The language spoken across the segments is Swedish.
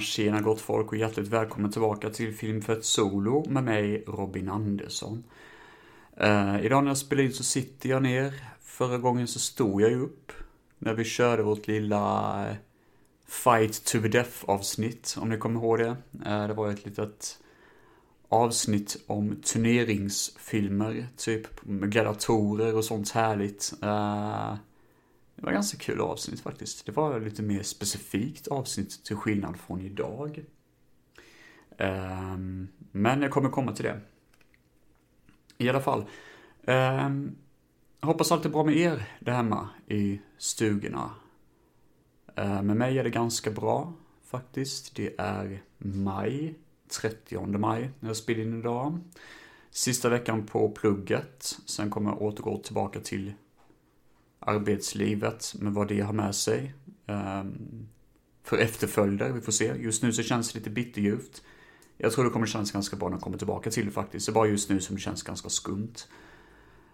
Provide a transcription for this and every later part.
Tjena, tjena gott folk och hjärtligt välkommen tillbaka till film för ett Solo med mig, Robin Andersson. Uh, idag när jag spelar in så sitter jag ner. Förra gången så stod jag ju upp. När vi körde vårt lilla eh, Fight to the Death avsnitt, om ni kommer ihåg det. Uh, det var ett litet avsnitt om turneringsfilmer, typ med gladiatorer och sånt härligt. Det var ganska kul avsnitt faktiskt. Det var lite mer specifikt avsnitt till skillnad från idag. Um, men jag kommer komma till det. I alla fall. Um, hoppas allt är bra med er där hemma i stugorna. Uh, med mig är det ganska bra faktiskt. Det är maj, 30 maj, när jag spelar in idag. Sista veckan på plugget. Sen kommer jag återgå tillbaka till arbetslivet med vad det har med sig. Ehm, för efterföljder, vi får se. Just nu så känns det lite bitterljuvt. Jag tror det kommer kännas ganska bra när jag kommer tillbaka till det faktiskt. Det är bara just nu som det känns ganska skumt.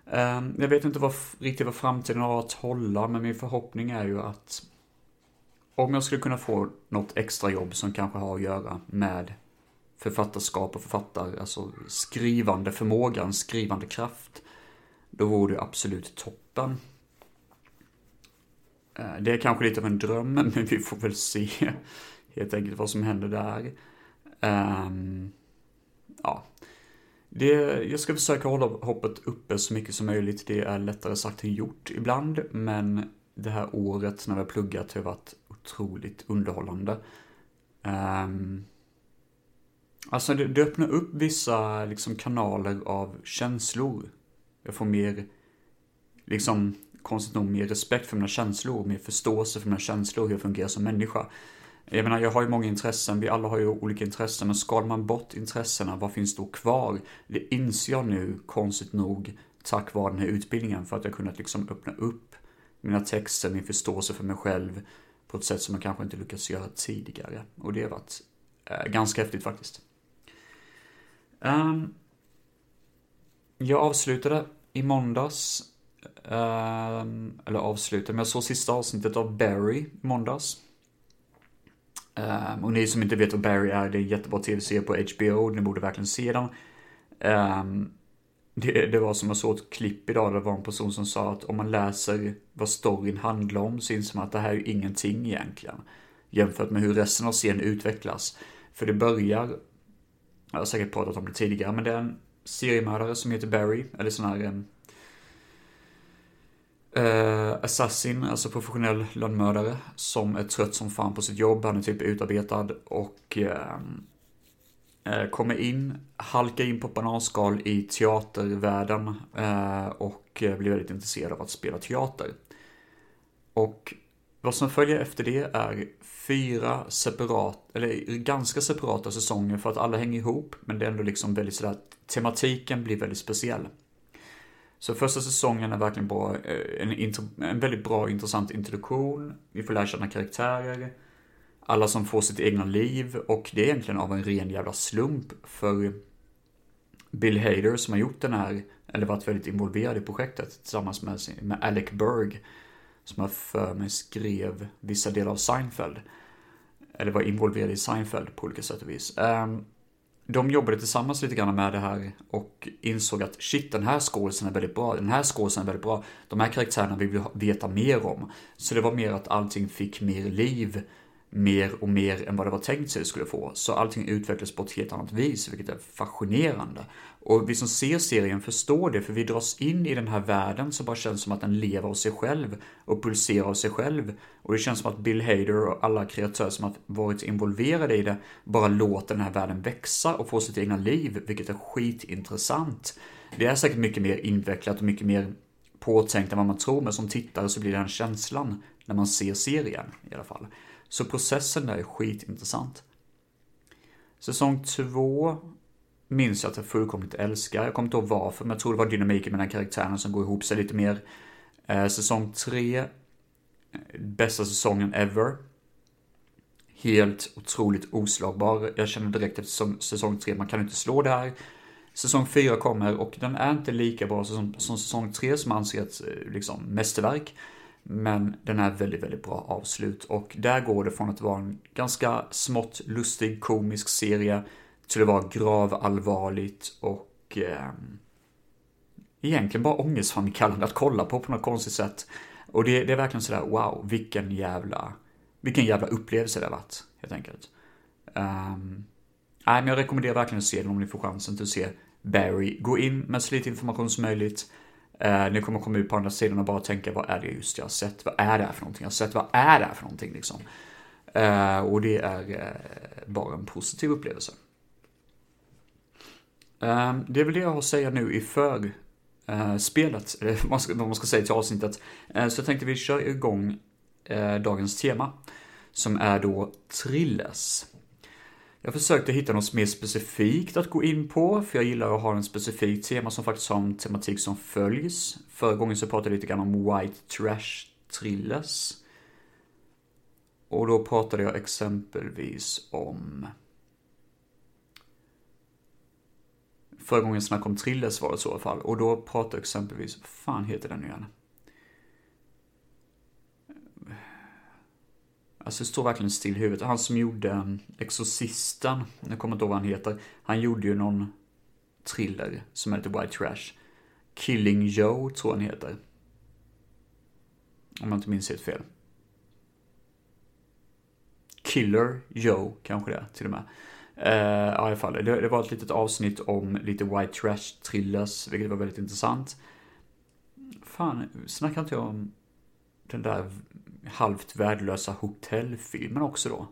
Ehm, jag vet inte vad, riktigt vad framtiden har att hålla, men min förhoppning är ju att om jag skulle kunna få något extra jobb som kanske har att göra med författarskap och författare, alltså skrivande förmågan, skrivande kraft, då vore det absolut toppen. Eh, det är kanske lite av en dröm, men vi får väl se helt enkelt vad som händer där. Um, ja. Det, jag ska försöka hålla hoppet uppe så mycket som möjligt. Det är lättare sagt än gjort ibland, men det här året när vi har pluggat har varit otroligt underhållande. Um, alltså det, det öppnar upp vissa liksom, kanaler av känslor. Jag får mer, liksom, konstigt nog mer respekt för mina känslor, mer förståelse för mina känslor, hur jag fungerar som människa. Jag menar, jag har ju många intressen, vi alla har ju olika intressen, men skalar man bort intressena, vad finns då kvar? Det inser jag nu, konstigt nog, tack vare den här utbildningen, för att jag kunnat liksom öppna upp mina texter, min förståelse för mig själv, på ett sätt som jag kanske inte lyckats göra tidigare. Och det har varit eh, ganska häftigt faktiskt. Um, jag avslutade i måndags Ehm, eller avsluta, men jag såg sista avsnittet av Barry i måndags. Ehm, och ni som inte vet vad Barry är, det är en jättebra tv-serie på HBO, ni borde verkligen se den. Ehm, det, det, var som jag såg ett klipp idag, det var en person som sa att om man läser vad storyn handlar om så inser man att det här är ju ingenting egentligen. Jämfört med hur resten av serien utvecklas. För det börjar, jag har säkert pratat om det tidigare, men det är en seriemördare som heter Barry, eller sån här eh, Assassin, alltså professionell lönnmördare, som är trött som fan på sitt jobb. Han är typ utarbetad och eh, eh kommer in, halkar in på bananskal i teatervärlden eh, och eh, blir väldigt intresserad av att spela teater. Och vad som följer efter det är fyra separat, eller ganska separata säsonger för att alla hänger ihop, men det är ändå liksom väldigt sådär, tematiken blir väldigt speciell. Så första säsongen är verkligen bra, eh, en, en väldigt bra intressant introduktion. Vi får lära känna karaktärer. Alla som får sitt egna liv och det är egentligen av en ren jävla slump för Bill Hader som har gjort den här, eller varit väldigt involverad i projektet tillsammans med, med Alec Berg. Som jag för mig skrev vissa delar av Seinfeld. Eller var involverad i Seinfeld på olika sätt och vis. Um, de jobbade tillsammans lite grann med det här och insåg att shit, den här skådisen är väldigt bra, den här skådisen är väldigt bra, de här karaktärerna vill vi veta mer om. Så det var mer att allting fick mer liv, mer och mer än vad det var tänkt sig det skulle få. Så allting utvecklades på ett helt annat vis, vilket är fascinerande. Och vi som ser serien förstår det, för vi dras in i den här världen som bara känns som att den lever av sig själv och pulserar av sig själv. Och det känns som att Bill Hader och alla kreatörer som har varit involverade i det bara låter den här världen växa och få sitt egna liv, vilket är skitintressant. Det är säkert mycket mer invecklat och mycket mer påtänkt än vad man tror, men som tittare så blir det den känslan när man ser serien i alla fall. Så processen där är skitintressant. Säsong 2 minns jag att jag fullkomligt älskar. Jag kommer inte ihåg varför, men jag tror det var dynamiken med den karaktären som går ihop sig lite mer. Eh, säsong 3, bästa säsongen ever. Helt otroligt oslagbar. Jag känner direkt efter säsong 3, man kan inte slå det här. Säsong 4 kommer och den är inte lika bra som, som säsong 3 som anses eh, liksom mästerverk. Men den är väldigt, väldigt bra avslut och där går det från att vara en ganska smått lustig komisk serie så det var gravallvarligt och eh, egentligen bara ångestframkallande att kolla på på något konstigt sätt. Och det, det är verkligen sådär, wow, vilken jävla, vilken jävla upplevelse det har varit, helt enkelt. Um, nej, men jag rekommenderar verkligen att se den om ni får chansen till att se Barry. Gå in med så lite information som möjligt. Uh, ni kommer komma ut på andra sidan och bara tänka, vad är det just jag har sett? Vad är det här för någonting? Jag har sett, vad är det här för någonting liksom? Uh, och det är uh, bara en positiv upplevelse. Ehm, det är väl det jag har att säga nu i för eh, spelet, eller vad man, ska, säga till avsnittet. Eh, så jag tänkte vi kör igång eh, dagens tema, som är då thrillers. Jag försökte hitta något mer specifikt att gå in på, för jag gillar att ha en specifik tema som faktiskt har en tematik som följs. Förra gången så pratade jag lite grann om white trash thrillers. Och då pratade jag exempelvis om Förra gången jag snackade om thrillers var det så i alla fall. Och då pratade jag exempelvis, vad fan heter den nu igen? Alltså det står verkligen still i huvudet. Han som gjorde mm, Exorcisten, jag kommer inte ihåg vad han heter. Han gjorde ju någon thriller som heter White Trash. Killing Joe tror han heter. Om jag inte minns helt fel. Killer Joe kanske det är till och med. Uh, ja, i alla fall. Det, det, var ett litet avsnitt om lite white trash thrillers, vilket var väldigt intressant. Fan, snackar inte jag om den där halvt värdelösa hotellfilmen också då?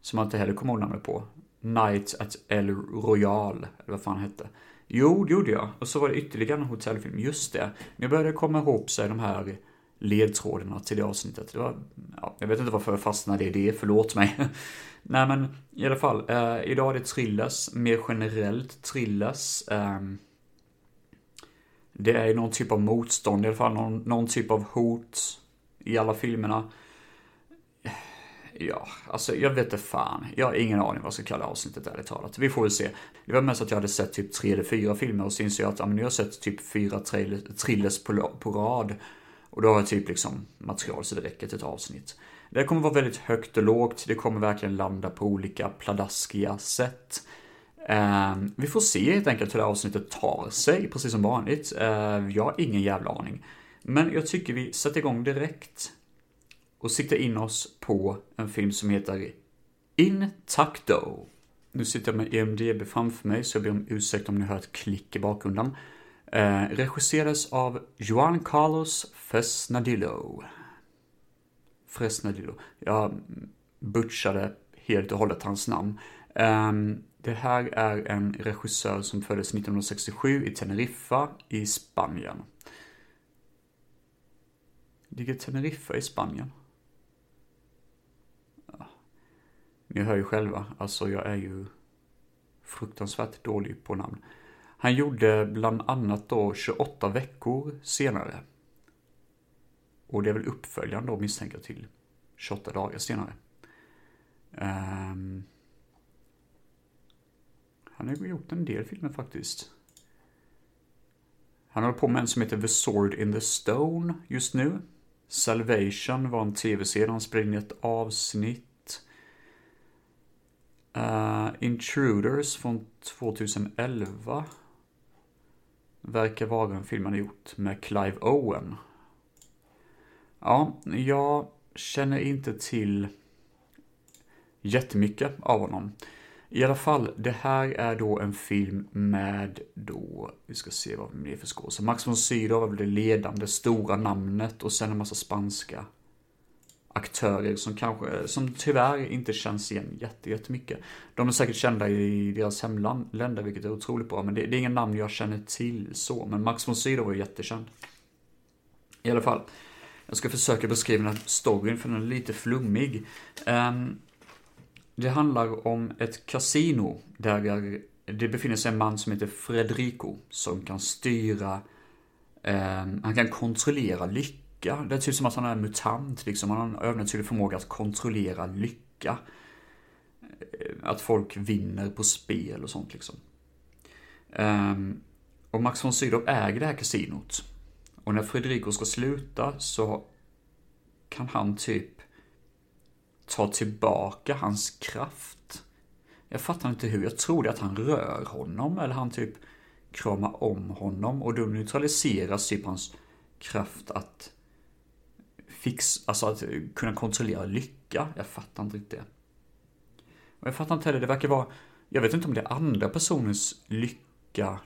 Som man inte heller kommer ihåg namnet på. Night at El Royal, eller vad fan hette. Jo, det gjorde jag. Och så var det ytterligare en hotellfilm, just det. Men jag började komma ihop sig de här ledtrådarna till det avsnittet. Det var, ja, jag vet inte varför jag fastnade i det, förlåt mig. Nej men i alla fall, eh, idag är det thrillers, mer generellt thrillers. Eh, det är någon typ av motstånd, i alla fall någon, någon typ av hot i alla filmerna. Ja, alltså jag vet inte fan. Jag har ingen aning vad jag ska kalla avsnittet ärligt talat. Vi får väl se. Det var mest att jag hade sett typ tre eller fyra filmer och så insåg jag att ja, men jag har sett typ fyra thrillers på, på rad. Och då har jag typ liksom material så det räcker till ett avsnitt. Det kommer vara väldigt högt och lågt, det kommer verkligen landa på olika pladaskiga sätt. Ehm, vi får se helt enkelt hur det här avsnittet tar sig, precis som vanligt. Ehm, jag har ingen jävla aning. Men jag tycker vi sätter igång direkt och siktar in oss på en film som heter Intacto. Nu sitter jag med EMDB framför mig, så jag ber om ursäkt om ni hör ett klick i bakgrunden. Eh, regisserades av Juan Carlos Fresnadillo. Fresnadillo. Jag butchade helt och hållet hans namn. Eh, det här är en regissör som föddes 1967 i Teneriffa i Spanien. Ligger Teneriffa i Spanien? Ja. Ni hör ju själva, alltså jag är ju fruktansvärt dålig på namn. Han gjorde bland annat då 28 veckor senare. Och det är väl uppföljaren då misstänker jag till 28 dagar senare. Um, han har gjort en del filmer faktiskt. Han håller på med en som heter The Sword in the Stone just nu. Salvation var en tv-serie, han spelade in ett avsnitt. Uh, Intruders från 2011 verkar vara en film han har gjort med Clive Owen. Ja, jag känner inte till jättemycket av honom. I alla fall, det här är då en film med då, vi ska se vad det är för skådespelare. Max von Sydow var väl det ledande, stora namnet och sen en massa spanska aktörer som kanske, som tyvärr inte känns igen jättemycket. De är säkert kända i deras hemländer, vilket är otroligt bra, men det, det är inga namn jag känner till så. Men Max von Sydow var ju jättekänd. I alla fall, jag ska försöka beskriva den här storyn, för den är lite flummig. Um, det handlar om ett kasino där det befinner sig en man som heter Fredrico som kan styra, um, han kan kontrollera lycka lycka. Det är typ som att han är en mutant, liksom. Han har en övernaturlig förmåga att kontrollera lycka. Eh, att folk vinner på spel och sånt liksom. Um, och Max von Sydow äger det här kasinot. Och när Fredrico ska sluta så kan han typ ta tillbaka hans kraft. Jag fattar inte hur. Jag trodde att han rör honom eller han typ kramar om honom och då neutraliseras typ hans kraft att fix, alltså att eh, kunna kontrollera lycka. Jag fattar inte riktigt det. Och jag fattar inte heller, det verkar vara, jag vet inte om det är andra personers lycka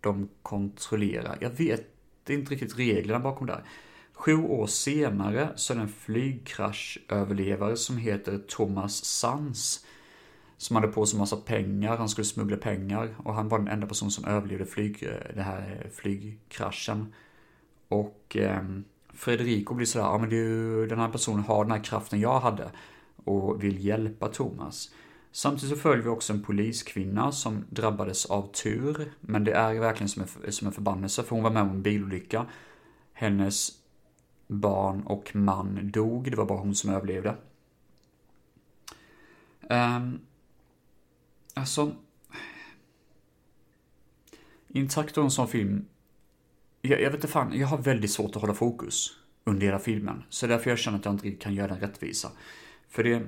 de kontrollerar. Jag vet inte riktigt reglerna bakom det här. Sju år senare så är det en flygkraschöverlevare som heter Thomas Sans. Som hade på sig massa pengar, han skulle smuggla pengar och han var den enda person som överlevde flyg, eh, den här eh, flygkraschen. Och eh, Fredrico blir sådär, ja men du, den här personen har den här kraften jag hade och vill hjälpa Thomas. Samtidigt så följer vi också en poliskvinna som drabbades av tur, men det är verkligen som en, som en förbannelse för hon var med om en bilolycka. Hennes barn och man dog, det var bara hon som överlevde. Um, alltså... Intakt och en sån film jag, jag vet inte fan, jag har väldigt svårt att hålla fokus under hela filmen. Så därför jag känner att jag inte kan göra den rättvisa. För det...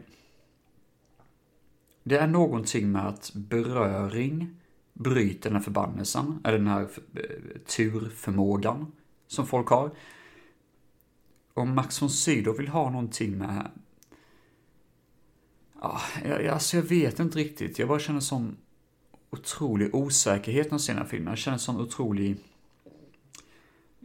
Det är någonting med att beröring bryter den här förbannelsen, eller den här eh, turförmågan som folk har. Om Max von Sydow vill ha någonting med... Ja, jag, alltså jag vet inte riktigt. Jag bara känner sån otrolig osäkerhet när jag ser den här filmen. Jag känner sån otrolig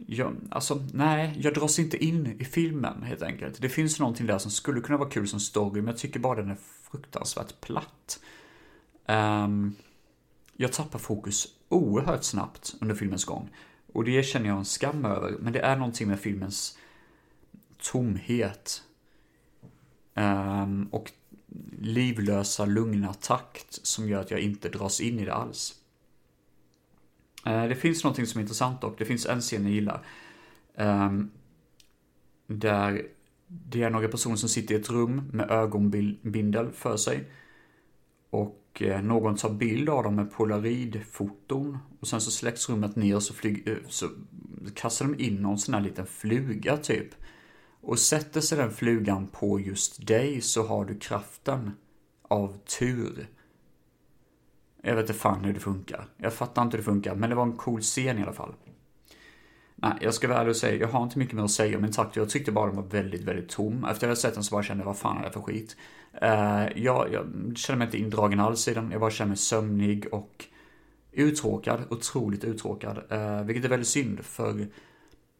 jag, alltså, nej, jag dras inte in i filmen helt enkelt. Det finns någonting där som skulle kunna vara kul som story, men jag tycker bara den är fruktansvärt platt. Um, jag tappar fokus oerhört snabbt under filmens gång. Och det känner jag en skam över, men det är någonting med filmens tomhet. Um, och livlösa, lugna takt som gör att jag inte dras in i det alls. Eh, det finns någonting som är intressant dock. Det finns en scen jag gillar. Um, där det är några personer som sitter i ett rum med ögonbindel för sig. Och eh, någon tar bild av dem med polaroidfoton. Och sen så släcks rummet ner och så, flyg, eh, så kastar de in någon sån här liten fluga typ. Och sätter sig den flugan på just dig så har du kraften av tur. Jag vet inte fan hur det funkar. Jag fattar inte hur det funkar, men det var en cool scen i alla fall. Nej, jag ska vara ärlig och säga, jag har inte mycket mer att säga om Intakt. Jag tyckte bara den var väldigt, väldigt tom. Efter att jag hade sett den så bara kände jag, vad fan är det för skit? Uh, jag, jag känner mig inte indragen alls i den. Jag bara känner mig sömnig och uttråkad. Otroligt uttråkad. Uh, vilket är väldigt synd, för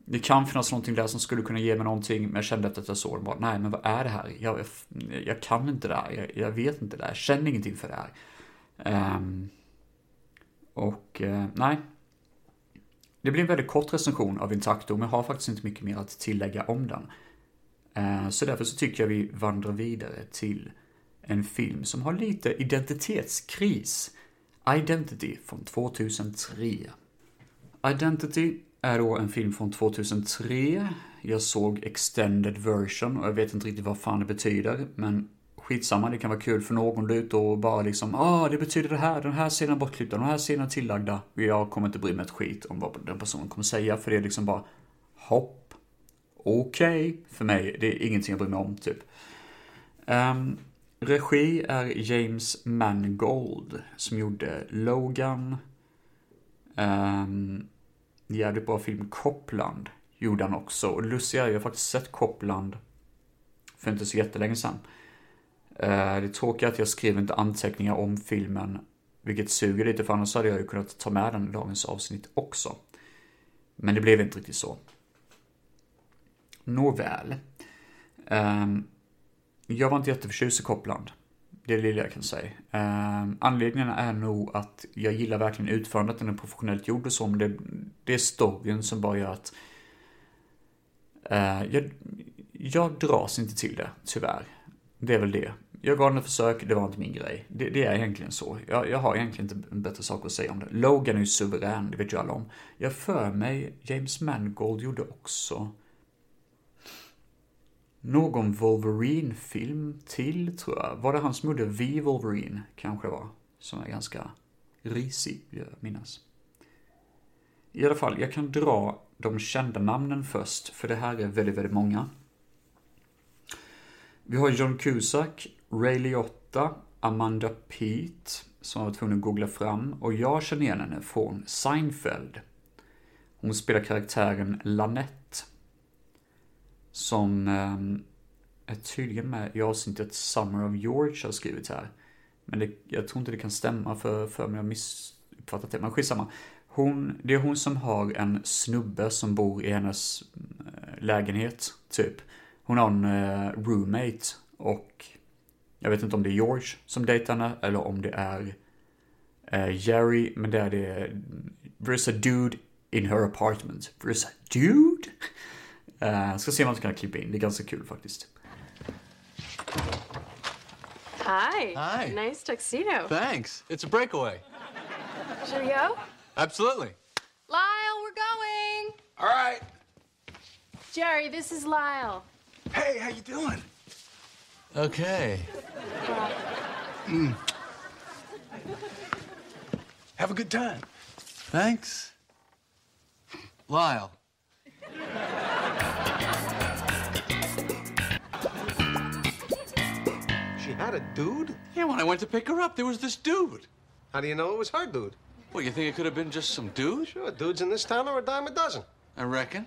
det kan finnas någonting där som skulle kunna ge mig någonting, men jag kände efter att jag såg den bara, nej men vad är det här? Jag, jag, jag kan inte det här, jag, jag, vet inte det här, jag känner ingenting för det här. Um, och uh, nej. Det blir en väldigt kort recension av Intacto, men jag har faktiskt inte mycket mer att tillägga om den. Uh, så därför så tycker jag vi vandrar vidare till en film som har lite identitetskris. Identity från 2003. Identity är då en film från 2003. Jag såg extended version och jag vet inte riktigt vad fan det betyder, men skitsamma, det kan vara kul för någon där ute och bara liksom, ah, det betyder det här, den här scenen bortklippta, den här scenen tillagda. Jag kommer inte bry mig ett skit om vad den personen kommer säga, för det är liksom bara, hopp, okej, okay. för mig, det är ingenting jag bryr mig om, typ. Um, regi är James Mangold, som gjorde Logan, um, jävligt bra film, Copland, gjorde han också. Och Lucia, jag har faktiskt sett Copland för inte så jättelänge sedan. Eh, det tråkiga är att jag skrev inte anteckningar om filmen, vilket suger lite för annars hade jag ju kunnat ta med den i dagens avsnitt också. Men det blev inte riktigt så. Nåväl. Ehm, jag var inte jätteförtjust i Copland. Det är det lilla jag kan säga. Ehm, anledningen är nog att jag gillar verkligen utförandet, den är professionellt gjord och så, men det, det är storyn som bara gör att eh, jag, jag dras inte till det, tyvärr. Det är väl det. Jag gav den ett försök, det var inte min grej. Det, det är egentligen så. Jag, jag, har egentligen inte en bättre sak att säga om det. Logan är ju suverän, det vet ju alla om. Jag för mig, James Mangold gjorde också någon Wolverine-film till, tror jag. Var det han som gjorde Vi Wolverine, kanske var? Som är ganska risig, vill jag minnas. I alla fall, jag kan dra de kända namnen först, för det här är väldigt, väldigt många. Vi har John Cusack, Ray Liotta, Amanda Peet, som jag var tvungen att googla fram, och jag känner igen henne från Seinfeld. Hon spelar karaktären Lanette. Som eh, är tydligen med i avsnittet Summer of George har skrivit här. Men det, jag tror inte det kan stämma för, för mig, jag har missuppfattat det. Men skitsamma. Hon, det är hon som har en snubbe som bor i hennes eh, lägenhet, typ. Hon har en eh, roommate och jag vet inte om det är George som dejtar henne eller om det är eh, Jerry, men det är det. There's a dude in her apartment. There's a dude? Uh, ska se om man kan klippa in, det är ganska kul faktiskt. Hi. Hi. Nice tuxedo. Thanks. It's a breakaway. Should we go? Absolutely. Lyle, we're going. All right. Jerry, this is Lyle. Hey, how you doing? Okay. Mm. Have a good time. Thanks. Lyle. She had a dude? Yeah, when I went to pick her up, there was this dude. How do you know it was her dude? Well, you think it could have been just some dude? Sure, dudes in this town are a dime a dozen. I reckon.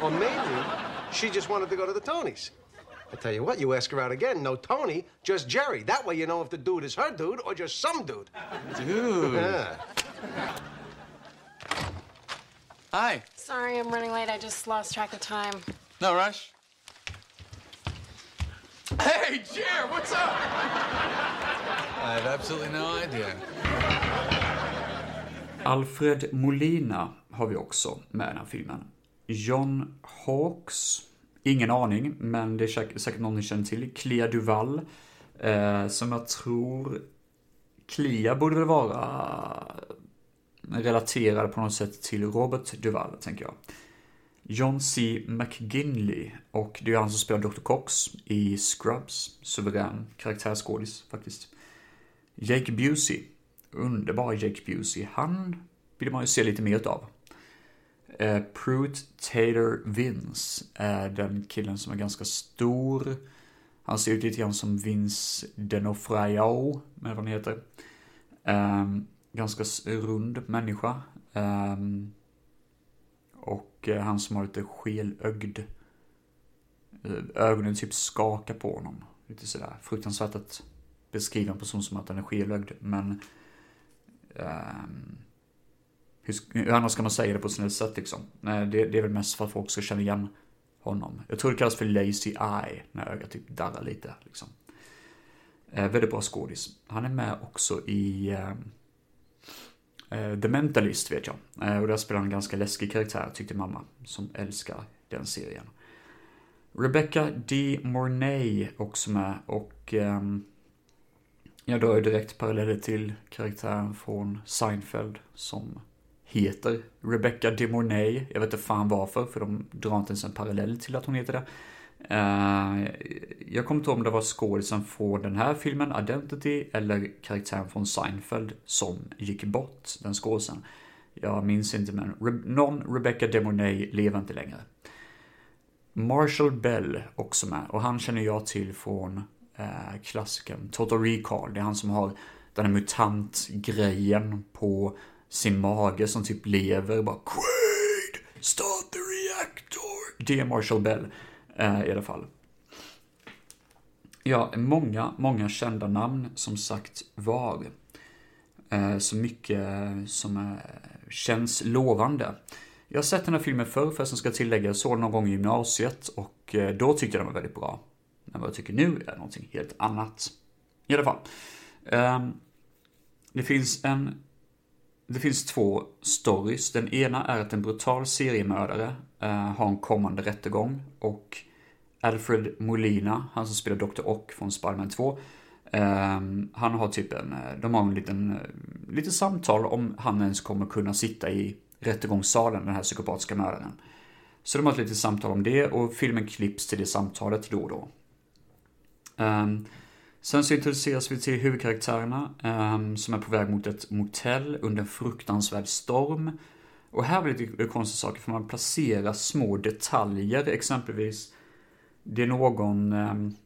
Or maybe she just wanted to go to the Tonys. I tell you what, you ask her out again, no Tony, just Jerry. That way you know if the dude is her dude or just some dude. Dude. Yeah. Hi. Sorry, I'm running late. I just lost track of time. No rush. Hey, Jer, what's up? I have absolutely no idea. Alfred Molina har vi också med i den här filmen. John Hawks, ingen aning, men det är säkert, säkert någon ni känner till. Clea Duval, eh, som jag tror... Clea borde väl vara relaterad på något sätt till Robert Duval, tänker jag. John C. McGinley, och det är han som spelar Dr. Cox i Scrubs. Suverän karaktärsskådis, faktiskt. Jake Busey, underbar Jake Busey, han vill man ju se lite mer utav. Eh, Pruitt Taylor Vince är den killen som är ganska stor. Han ser ut lite grann som Vince Denofrayao, med vad han heter. Eh, ganska rund människa. Eh, och eh, han som har lite skelögd. Eh, ögonen typ skakar på honom. Lite sådär fruktansvärt att beskriva en person som att den är skelögd, men... ehm, hur, hur annars ska man säga det på ett snällt sätt liksom? Nej, det, det är väl mest för att folk ska känna igen honom. Jag tror det kallas för lazy eye, när ögat typ darrar lite liksom. Eh, väldigt bra skådis. Han är med också i eh, eh The Mentalist vet jag. Eh, och där spelar han en ganska läskig karaktär, tyckte mamma, som älskar den serien. Rebecca D. Mornay också med och ehm, jag drar ju direkt paralleller till karaktären från Seinfeld som heter Rebecca De Mornay. Jag vet inte fan varför, för de drar inte ens en parallell till att hon heter det. Eh, jag kommer inte ihåg om det var skådisen från den här filmen, Identity, eller karaktären från Seinfeld som gick bort, den skådisen. Jag minns inte, men Re- någon Rebecca De Mornay lever inte längre. Marshall Bell också med, och han känner jag till från eh, klassikern Total Recall. Det är han som har den här mutantgrejen på sin mage som typ lever bara Quaid! Start the reactor! Det är Marshall Bell eh, i alla fall. Ja, många, många kända namn som sagt var. Eh, så mycket som eh, känns lovande. Jag har sett den här filmen förr, för jag ska tillägga, jag såg den någon gång i gymnasiet och eh, då tyckte jag den var väldigt bra. Men vad jag tycker nu är någonting helt annat. I alla fall. Ehm, det finns en... Det finns två stories. Den ena är att en brutal seriemördare eh, har en kommande rättegång och Alfred Molina, han som spelar Dr. Ock från Spiderman 2, eh, han har typ en, eh, de har en liten, eh, lite samtal om han ens kommer kunna sitta i rättegångssalen, den här psykopatiska mördaren. Så de har ett litet samtal om det och filmen klipps till det samtalet då och då. Ehm, sen så introduceras vi till huvudkaraktärerna um, som är på väg mot ett motell under en fruktansvärd storm. Och här blir det lite konstiga saker, för man placerar små detaljer, exempelvis, det är någon, um,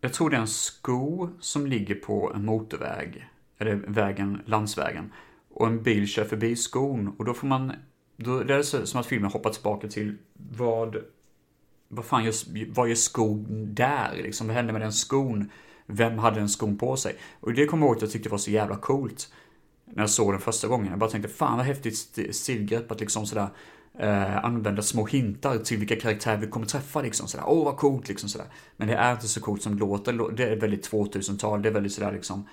jag tror det är en sko som ligger på en motorväg, eller vägen, landsvägen, och en bil kör förbi skon, och då får man, då det är det som att filmen hoppar tillbaka till vad, vad fan gör, vad gör skon där, liksom, vad hände med den skon? Vem hade den skon på sig? Och det kommer jag ihåg att jag tyckte var så jävla coolt när jag såg den första gången. Jag bara tänkte, fan vad häftigt stilgrepp att liksom sådär eh, använda små hintar till vilka karaktärer vi kommer träffa liksom sådär. Åh vad coolt liksom sådär. Men det är inte så coolt som det låter. Det är väldigt 2000-tal. Det är väldigt sådär liksom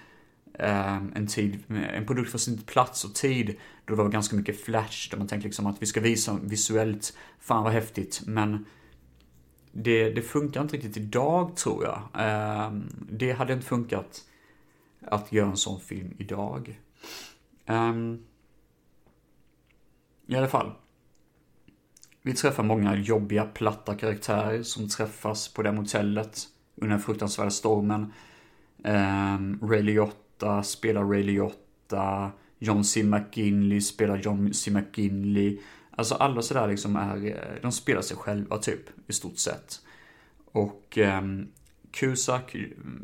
eh, en tid, en produkt för sin plats och tid. Då det var ganska mycket flash. Där man tänkte liksom att vi ska visa visuellt, fan vad häftigt. Men det, det funkar inte riktigt idag tror jag. Eh, det hade inte funkat att göra en sån film idag. Ehm, I alla fall. Vi träffar många jobbiga, platta karaktärer som träffas på det motellet under den fruktansvärda stormen. Um, Ray Liotta spelar Ray Liotta. John C. McGinley spelar John C. McGinley. Alltså alla sådär liksom är, eh, de spelar sig själva typ, i stort sett. Och ehm, eh, Cusack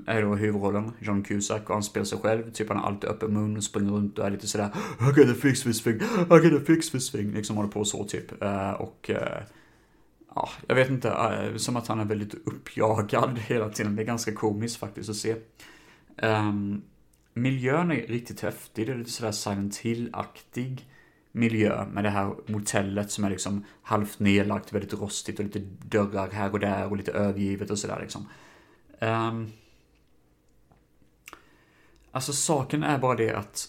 är då huvudrollen, John Cusack, och han spelar sig själv. Typ han har alltid öppen mun och springer runt och är lite sådär I gotta fix this thing, I gotta fix this thing. Liksom håller på så typ. Eh, och ja, jag vet inte, som att han är väldigt uppjagad hela tiden. Det är ganska komiskt faktiskt att se. Ehm, miljön är riktigt häftig, det är lite sådär Silent Hill-aktig miljö med det här motellet som är liksom halvt nedlagt, väldigt rostigt och lite dörrar här och där och lite övergivet och sådär liksom. Um, alltså saken är bara det att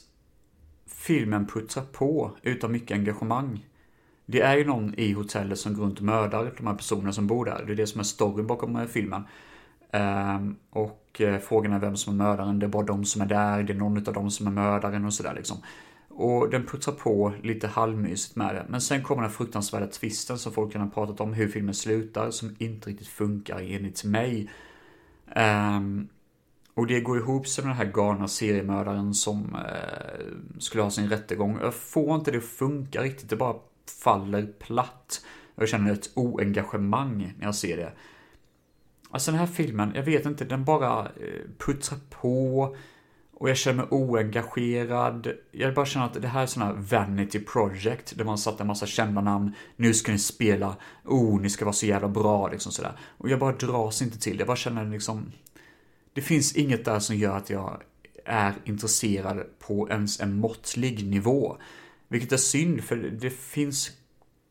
filmen puttrar på utan mycket engagemang. Det är ju någon i hotellet som går runt och mördar de här personerna som bor där. Det är det som är storyn bakom eh, filmen. Um, och eh, frågan är vem som är mördaren. Det är bara de som är där. Det är någon av dem som är mördaren och sådär liksom. Och den putsar på lite halvmysigt med det. Men sen kommer den fruktansvärda twisten som folk redan pratat om, hur filmen slutar, som inte riktigt funkar enligt mig. Um, och det går ihop sig med den här galna seriemördaren som uh, skulle ha sin rättegång. Jag får inte det att funka riktigt, det bara faller platt. Jag känner ett oengagemang när jag ser det. Alltså den här filmen, jag vet inte, den bara eh, uh, puttrar på. Och jag känner mig oengagerad. Jag bara känner att det här är sådana här vanity project, där man satt en massa kända namn. Nu ska ni spela, oh, ni ska vara så jävla bra, liksom sådär. Och jag bara dras inte till det, jag bara känner liksom... Det finns inget där som gör att jag är intresserad på ens en måttlig nivå. Vilket är synd, för det finns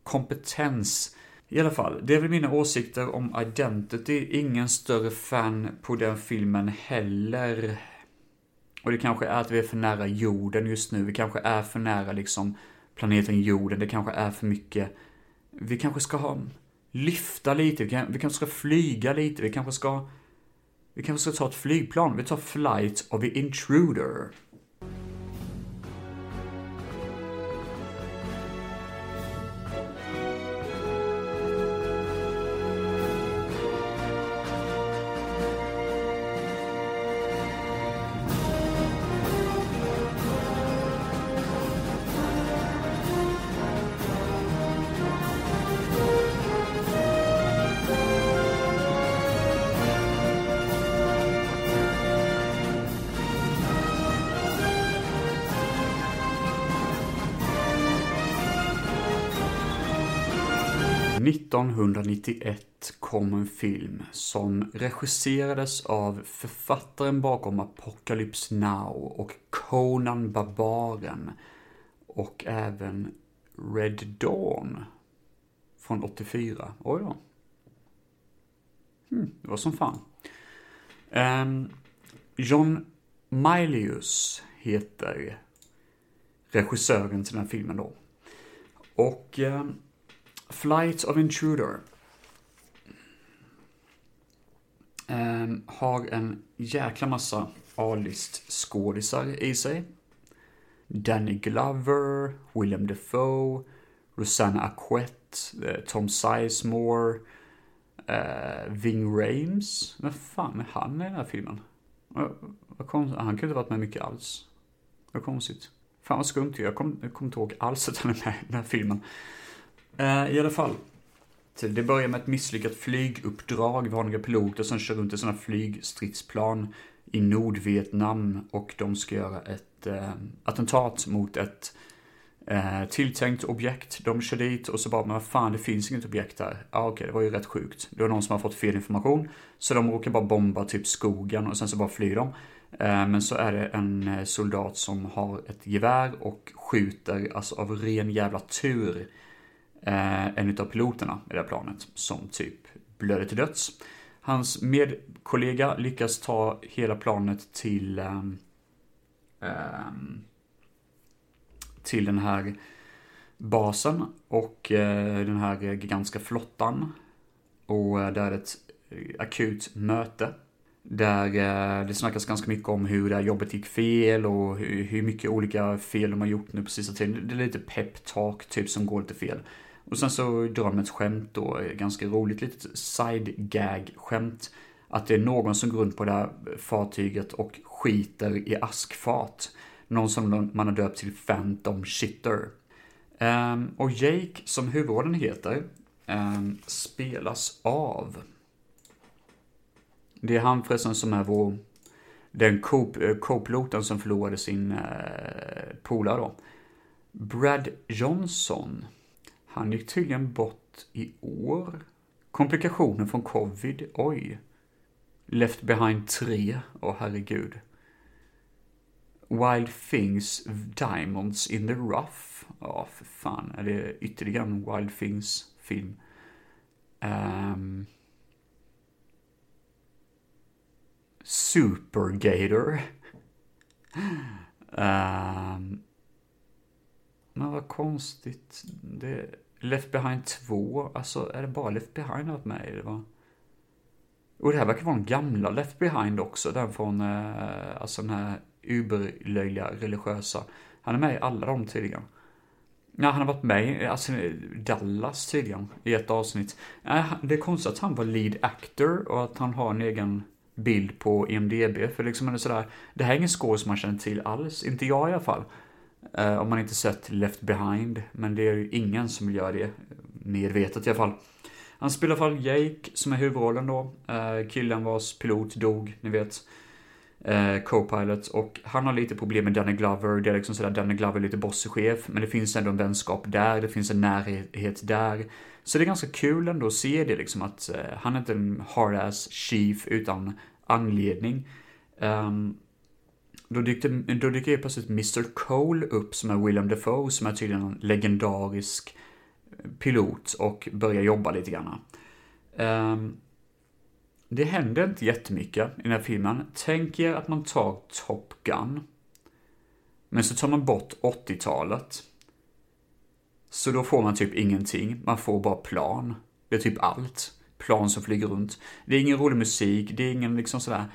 kompetens. I alla fall, det är väl mina åsikter om Identity. Ingen större fan på den filmen heller. Och det kanske är att vi är för nära jorden just nu. Vi kanske är för nära liksom planeten jorden. Det kanske är för mycket. Vi kanske ska ha, lyfta lite. Vi, kan, vi kanske ska flyga lite. Vi kanske ska, vi kanske ska ta ett flygplan. Vi tar flight of the intruder. 1991 kom en film som regisserades av författaren bakom Apocalypse Now och Conan Barbaren och även Red Dawn från 84. Oj då. Hmm, det var som fan. Um, John Milius heter regissören till den här filmen då. Och um, Flight of Intruder. Um, Ehm, har en jäkla massa A-list skådisar i sig. Danny Glover, William Defoe, Rosanna Aquette, eh, Tom Sizemore, eh, Ving Rames. Vem fan är han i den här filmen? Han kan inte ha varit med mycket alls. Vad konstigt. Fan vad skumt jag kommer kom inte ihåg alls att han är med i den här filmen. Eh, I alla fall. Det börjar med ett misslyckat flyguppdrag. Vi har några piloter som kör runt i sådana flygstridsplan i Nordvietnam och de ska göra ett eh, attentat mot ett eh, tilltänkt objekt. De kör dit och så bara, men vad fan, det finns inget objekt där. Ja, ah, okej, okay, det var ju rätt sjukt. Det var någon som har fått fel information, så de råkar bara bomba typ skogen och sen så bara flyr de. Eh, men så är det en eh, soldat som har ett gevär och skjuter, alltså av ren jävla tur, eh, en utav piloterna i det här planet som typ blöder till döds. Hans medkollega lyckas ta hela planet till um, um, till den här basen och uh, den här gigantiska flottan. Och eh, uh, där är ett akut möte. Där uh, det snackas ganska mycket om hur det här jobbet gick fel och hur, hur mycket olika fel de har gjort nu på sista tiden. Det är lite peptalk typ som går lite fel. Och sen så drar de ett skämt då, ganska roligt litet side-gag-skämt. Att det är någon som går runt på det här fartyget och skiter i askfat. Någon som man har döpt till Phantom Shitter. Um, och Jake, som huvudrollen heter, um, spelas av... Det är han förresten som är vår... Den eh, co-piloten som förlorade sin uh, polare då. Brad Johnson. Han gick tydligen bort i år. Komplikationer från covid, oj. Left behind 3, åh oh, herregud. Wild Things, Diamonds in the Rough. Ja, oh, för fan, är det ytterligare en Wild Things-film? Um, ehm. Supergator. um, ehm. men vad konstigt. Det, Left Behind 2, alltså är det bara Left Behind har varit med i vad? Och det här verkar vara den gamla Left Behind också, den från, eh, alltså den här uberlöjliga religiösa. Han är med i alla de tydligen. Nej, han har varit med i alltså, Dallas tydligen, i ett avsnitt. Nej, det är konstigt att han var lead actor och att han har en egen bild på IMDB, för liksom är det sådär, det här är ingen score som man känner till alls, inte jag i alla fall. Eh, om man inte sett Left Behind, men det är ju ingen som vill göra det medvetet i alla fall. Han spelar i alla fall Jake som är huvudrollen då. Eh, killen vars pilot dog, ni vet. Uh, Co-pilot och han har lite problem med Danny Glover. Det är liksom sådär, Danny Glover är lite bossechef. men det finns ändå en vänskap där, det finns en närhet där. Så det är ganska kul ändå att se det liksom att han är inte en hard-ass chief utan anledning. Um, då dyker, då dyker ju plötsligt Mr Cole upp som är William Defoe som är tydligen en legendarisk eh, pilot och börjar jobba lite grann. Um, det händer inte jättemycket i den här filmen. Tänk er att man tar Top Gun. Men så tar man bort 80-talet. Så då får man typ ingenting. Man får bara plan. Det är typ allt. Plan som flyger runt. Det är ingen rolig musik, det är ingen liksom sådär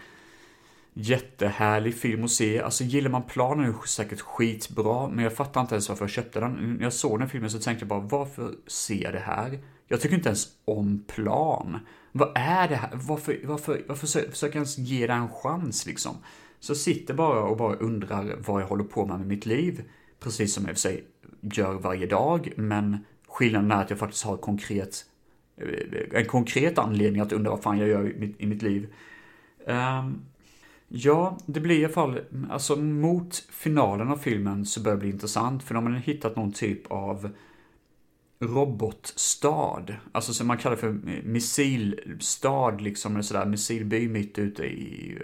jättehärlig film att se. Alltså gillar man planen är det säkert skitbra, men jag fattar inte ens varför jag köpte den. När jag såg den filmen så tänkte jag bara, varför ser jag det här? Jag tycker inte ens om plan. Vad är det här? Varför, varför, varför försöker jag ens ge det en chans liksom? Så sitter bara och bara undrar vad jag håller på med med mitt liv. Precis som jag för sig gör varje dag, men skillnaden är att jag faktiskt har ett konkret, eh, en konkret anledning att undra vad fan jag gör i mitt, i mitt liv. Um, Ja, det blir i alla fall, alltså mot finalen av filmen så börjar det bli intressant för de har hittat någon typ av robotstad. Alltså som man kallar för missilstad liksom, eller sådär, missilby mitt ute i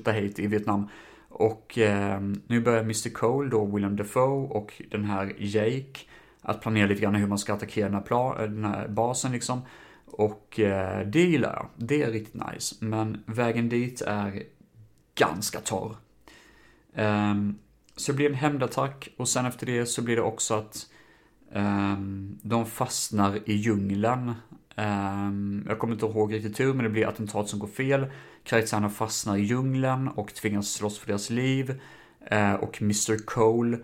uh, i Vietnam. Och eh, nu börjar Mr Cole då, William Defoe och den här Jake att planera lite grann hur man ska attackera den här, eh, den här basen liksom. Och eh, det gillar jag. Det är riktigt nice. Men vägen dit är ganska torr. Um, så det blir en hämndattack och sen efter det så blir det också att um, de fastnar i djungeln. Um, jag kommer inte ihåg riktigt hur, men det blir attentat som går fel. Karaktärerna fastnar i djungeln och tvingas slåss för deras liv. Uh, och Mr Cole,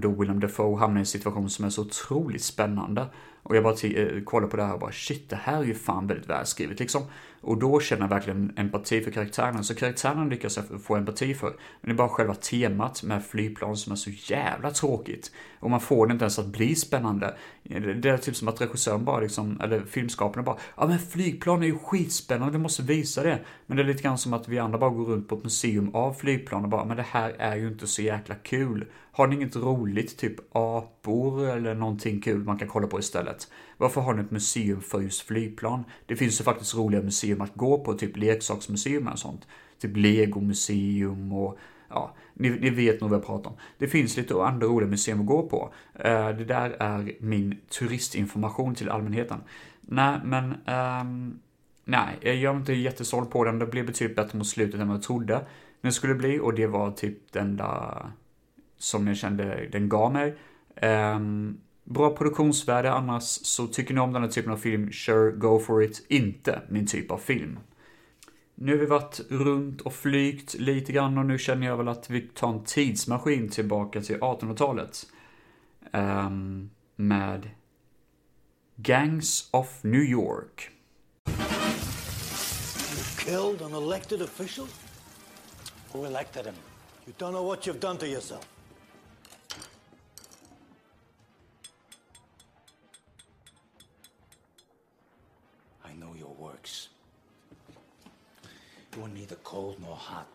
då William Defoe, hamnar i en situation som är så otroligt spännande. Och jag bara uh, kollar på det här och bara shit, det här är ju fan väldigt välskrivet liksom. Och då känner jag verkligen empati för karaktären. Så karaktären lyckas jag få empati för. Men det är bara själva temat med flygplan som är så jävla tråkigt. Och man får det inte ens att bli spännande. Det är typ som att regissören bara liksom, eller filmskaparna bara, ja men flygplan är ju skitspännande, vi måste visa det. Men det är lite grann som att vi andra bara går runt på ett museum av flygplan och bara, men det här är ju inte så jäkla kul. Har ni inget roligt, typ apor eller någonting kul man kan kolla på istället? Varför har ni ett museum för just flygplan? Det finns ju faktiskt roliga museum att gå på, typ leksaksmuseum och sånt. Typ legomuseum och ja, ni, ni, vet nog vad jag pratar om. Det finns lite andra roliga museum att gå på. Eh, det där är min turistinformation till allmänheten. Nej, men um, nej, jag är inte jättesåld på den. Det blev betydligt bättre mot slutet än vad jag trodde den skulle bli och det var typ den enda som jag kände den gav mig. Um, bra produktionsvärde annars, så tycker ni om den här typen av film, sure, go for it. Inte min typ av film. Nu har vi varit runt och flygt lite grann och nu känner jag väl att vi tar en tidsmaskin tillbaka till 1800-talet. Um, ehm, med Gangs of New York. You killed an elected official? Who elected him? You don't know what you've done to yourself. You are neither cold nor hot.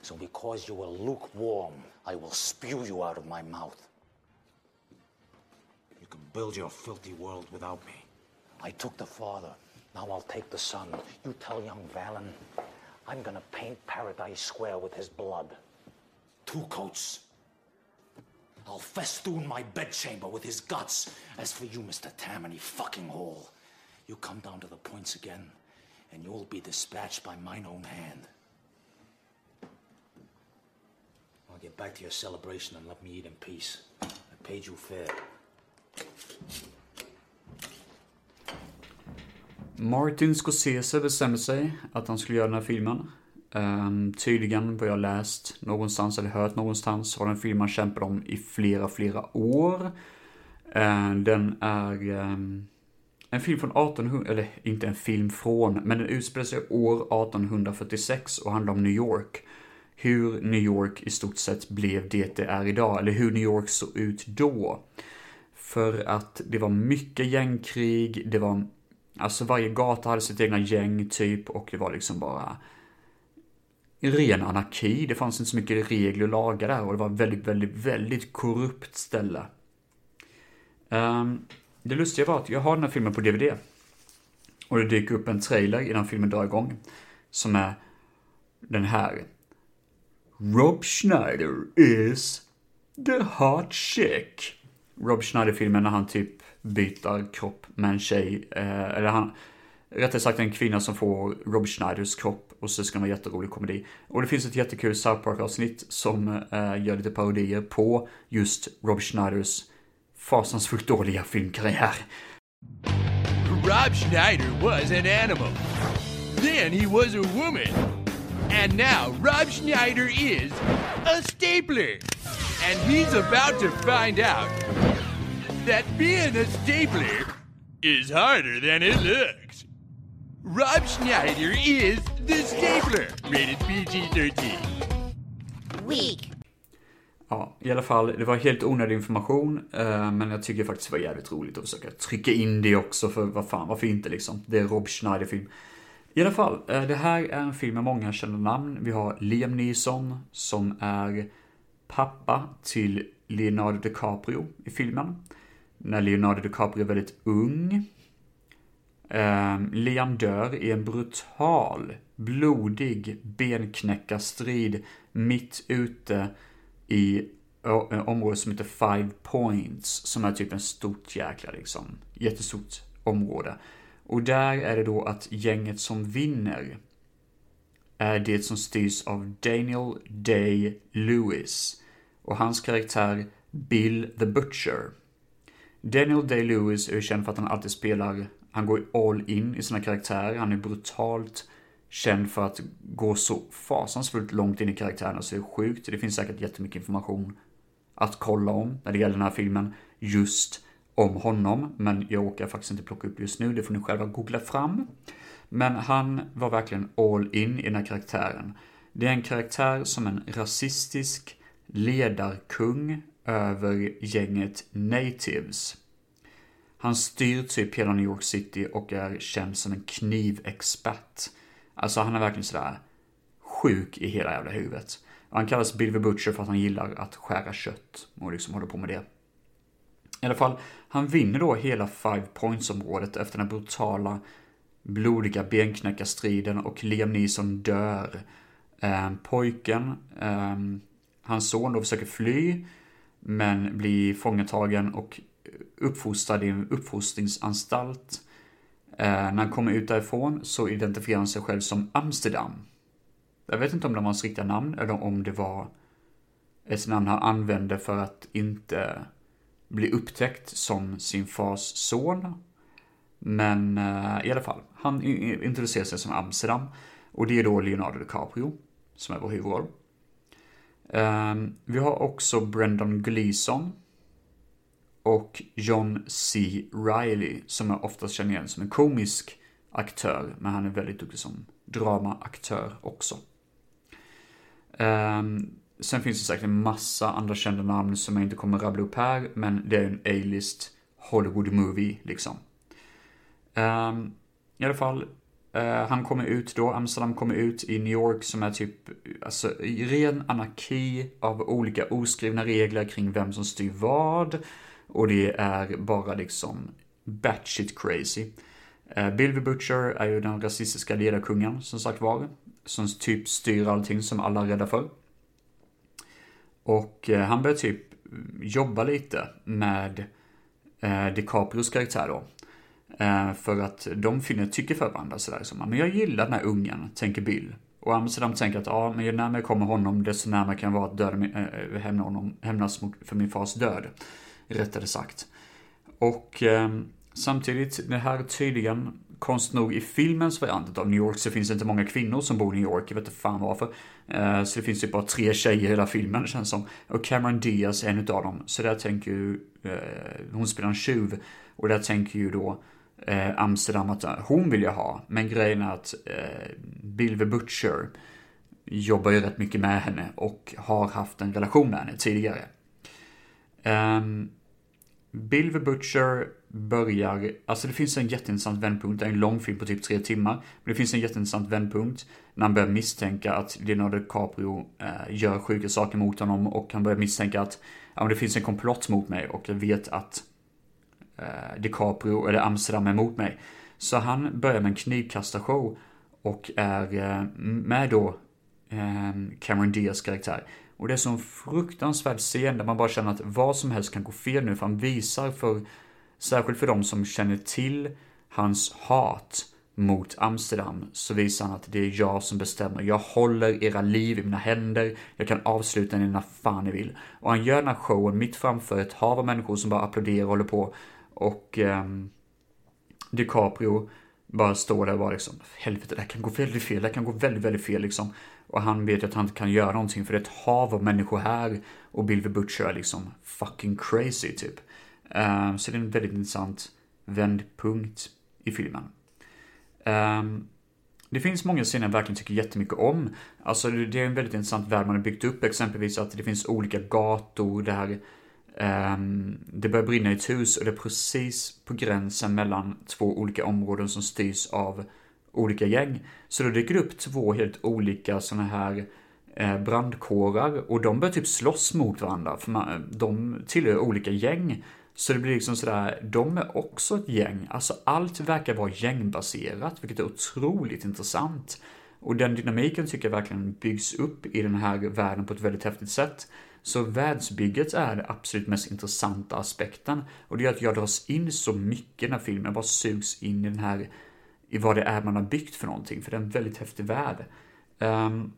So because you are lukewarm, I will spew you out of my mouth. You can build your filthy world without me. I took the father. Now I'll take the son. You tell young Valen, I'm gonna paint Paradise Square with his blood. Two coats. I'll festoon my bedchamber with his guts. As for you, Mr. Tammany fucking hole, you come down to the points again, and you'll be dispatched by mine own hand. I'll get back to your celebration and let me eat in peace. I paid you fair. Martin Scorsese bestämde sig att han skulle göra den här filmen. Um, tydligen, vad jag läst någonstans eller hört någonstans, har den filmen kämpat om i flera, flera år. Uh, den är um, en film från 1800, eller inte en film från, men den utspelar sig år 1846 och handlar om New York. Hur New York i stort sett blev det det är idag, eller hur New York såg ut då. För att det var mycket gängkrig, det var Alltså varje gata hade sitt egna gäng typ och det var liksom bara ren anarki. Det fanns inte så mycket regler och lagar där och det var väldigt, väldigt, väldigt korrupt ställe. Um, det lustiga var att jag har den här filmen på DVD. Och det dyker upp en trailer innan filmen drar igång. Som är den här. Rob Schneider is the hot chick. Rob Schneider-filmen när han typ byter kropp med en tjej, eh, eller han, rättare sagt en kvinna som får Rob Schneiders kropp och så ska det vara jätterolig komedi. Och det finns ett jättekul South Park-avsnitt som eh, gör lite parodier på just Rob Schneiders fasansfullt dåliga filmkarriär. Rob Schneider was an animal. Then he was a woman. And now Rob Schneider is a stapler. And he's about to find out that being a stapler is harder than it looks. Rob Schneider is the stapler, rated PG-13. Weak. Ja, i alla fall, det var helt onödig information, eh, men jag tycker faktiskt det var jävligt roligt att försöka trycka in det också, för vad fan, varför inte liksom? Det är Rob Schneider-film. I alla fall, eh, det här är en film med många kända namn. Vi har Liam Neeson, som är pappa till Leonardo DiCaprio i filmen när Leonardo DiCaprio är väldigt ung. Eh, Liam dör i en brutal, blodig benknäckarstrid mitt ute i området som heter Five Points, som är typ en stort jäkla liksom, jättestort område. Och där är det då att gänget som vinner är det som styrs av Daniel Day-Lewis och hans karaktär Bill the Butcher. Daniel Day-Lewis är ju känd för att han alltid spelar, han går all in i sina karaktärer, han är brutalt känd för att gå så fasansfullt långt in i karaktärerna så det är sjukt. Det finns säkert jättemycket information att kolla om när det gäller den här filmen just om honom, men jag åker faktiskt inte plocka upp just nu, det får ni själva googla fram. Men han var verkligen all in i den här karaktären. Det är en karaktär som en rasistisk ledarkung över gänget natives. Han styr typ hela New York City och är känd som en knivexpert. Alltså han är verkligen sådär sjuk i hela jävla huvudet. Och han kallas Bill the Butcher för att han gillar att skära kött och liksom håller på med det. I alla fall, han vinner då hela Five Points-området efter den brutala, blodiga benknäckarstriden och Liam Neeson dör. Eh, pojken, eh, hans son då försöker fly, men blir fångatagen och uppfostrad i en uppfostringsanstalt. Eh, när han kommer ut därifrån så identifierar han sig själv som Amsterdam. Jag vet inte om det var hans riktiga namn eller om det var ett namn han använde för att inte bli upptäckt som sin fars son. Men eh, i alla fall, han introducerar sig som Amsterdam. Och det är då Leonardo DiCaprio, som är vår huvudroll. Ehm, vi har också Brendan Gleeson. Och John C. Reilly, som jag oftast känner igen som en komisk aktör, men han är väldigt duktig som dramaaktör också. Um, sen finns det säkert en massa andra kända namn som jag inte kommer rabbla upp här, men det är en A-list Hollywood movie liksom. Um, I alla fall, uh, han kommer ut då, Amsterdam kommer ut i New York som är typ, alltså ren anarki av olika oskrivna regler kring vem som styr vad. Och det är bara liksom batshit crazy. Eh, Bill the Butcher är ju den rasistiska ledarkungen, som sagt var som typ styr allting som alla är rädda för. Och eh, han börjar typ jobba lite med eh, DiCaprios karaktär då. Eh, för att de finner tycke för varandra sådär som, men jag gillar den här ungen, tänker Bill. Och Amsterdam tänker att, ja, men ju närmare jag kommer honom, desto närmare kan jag vara att döda, äh, hämna honom, hämnas för min fars död. Rättare sagt. Och eh, samtidigt, det här är tydligen konst nog i filmens variant av New York så finns det inte många kvinnor som bor i New York, jag vet inte fan varför. Eh, så det finns ju bara tre tjejer i hela filmen känns som. Och Cameron Diaz är en utav dem. Så där tänker ju, eh, hon spelar en tjuv. Och där tänker ju då eh, Amsterdam att eh, hon vill jag ha. Men grejen är att eh, Bill the Butcher jobbar ju rätt mycket med henne och har haft en relation med henne tidigare. Um, Bill the Butcher börjar, alltså det finns en jätteintressant vändpunkt, det är en lång film på typ tre timmar, men det finns en jätteintressant vändpunkt när han börjar misstänka att Leonardo DiCaprio eh, gör sjuka saker mot honom och han börjar misstänka att ja, men det finns en komplott mot mig och jag vet att eh, DiCaprio, eller Amsterdam är mot mig. Så han börjar med en knivkastarshow och är eh, med då eh, Cameron Diaz karaktär. Och det är så en fruktansvärd scen där man bara känner att vad som helst kan gå fel nu, för han visar för Särskilt för de som känner till hans hat mot Amsterdam så visar han att det är jag som bestämmer. Jag håller era liv i mina händer. Jag kan avsluta den när fan ni vill. Och han gör den här showen mitt framför ett hav av människor som bara applåderar och håller på. Och eh, DiCaprio bara står där och bara liksom, helvete, det här kan gå väldigt fel, det här kan gå väldigt, väldigt fel liksom. Och han vet ju att han inte kan göra någonting för det är ett hav av människor här. Och Bill the Butcher är liksom fucking crazy typ. Um, så det är en väldigt intressant vändpunkt i filmen. Um, det finns många scener jag verkligen tycker jättemycket om. Alltså det är en väldigt intressant värld man har byggt upp, exempelvis att det finns olika gator där um, det börjar brinna i ett hus och det är precis på gränsen mellan två olika områden som styrs av olika gäng. Så då dyker det upp två helt olika sådana här eh, brandkårar och de börjar typ slåss mot varandra för man, de tillhör olika gäng. Så det blir liksom sådär, de är också ett gäng. Alltså allt verkar vara gängbaserat, vilket är otroligt intressant. Och den dynamiken tycker jag verkligen byggs upp i den här världen på ett väldigt häftigt sätt. Så världsbygget är den absolut mest intressanta aspekten. Och det gör att jag dras in så mycket i den här filmen, jag bara sugs in i den här, i vad det är man har byggt för någonting, för det är en väldigt häftig värld. Um,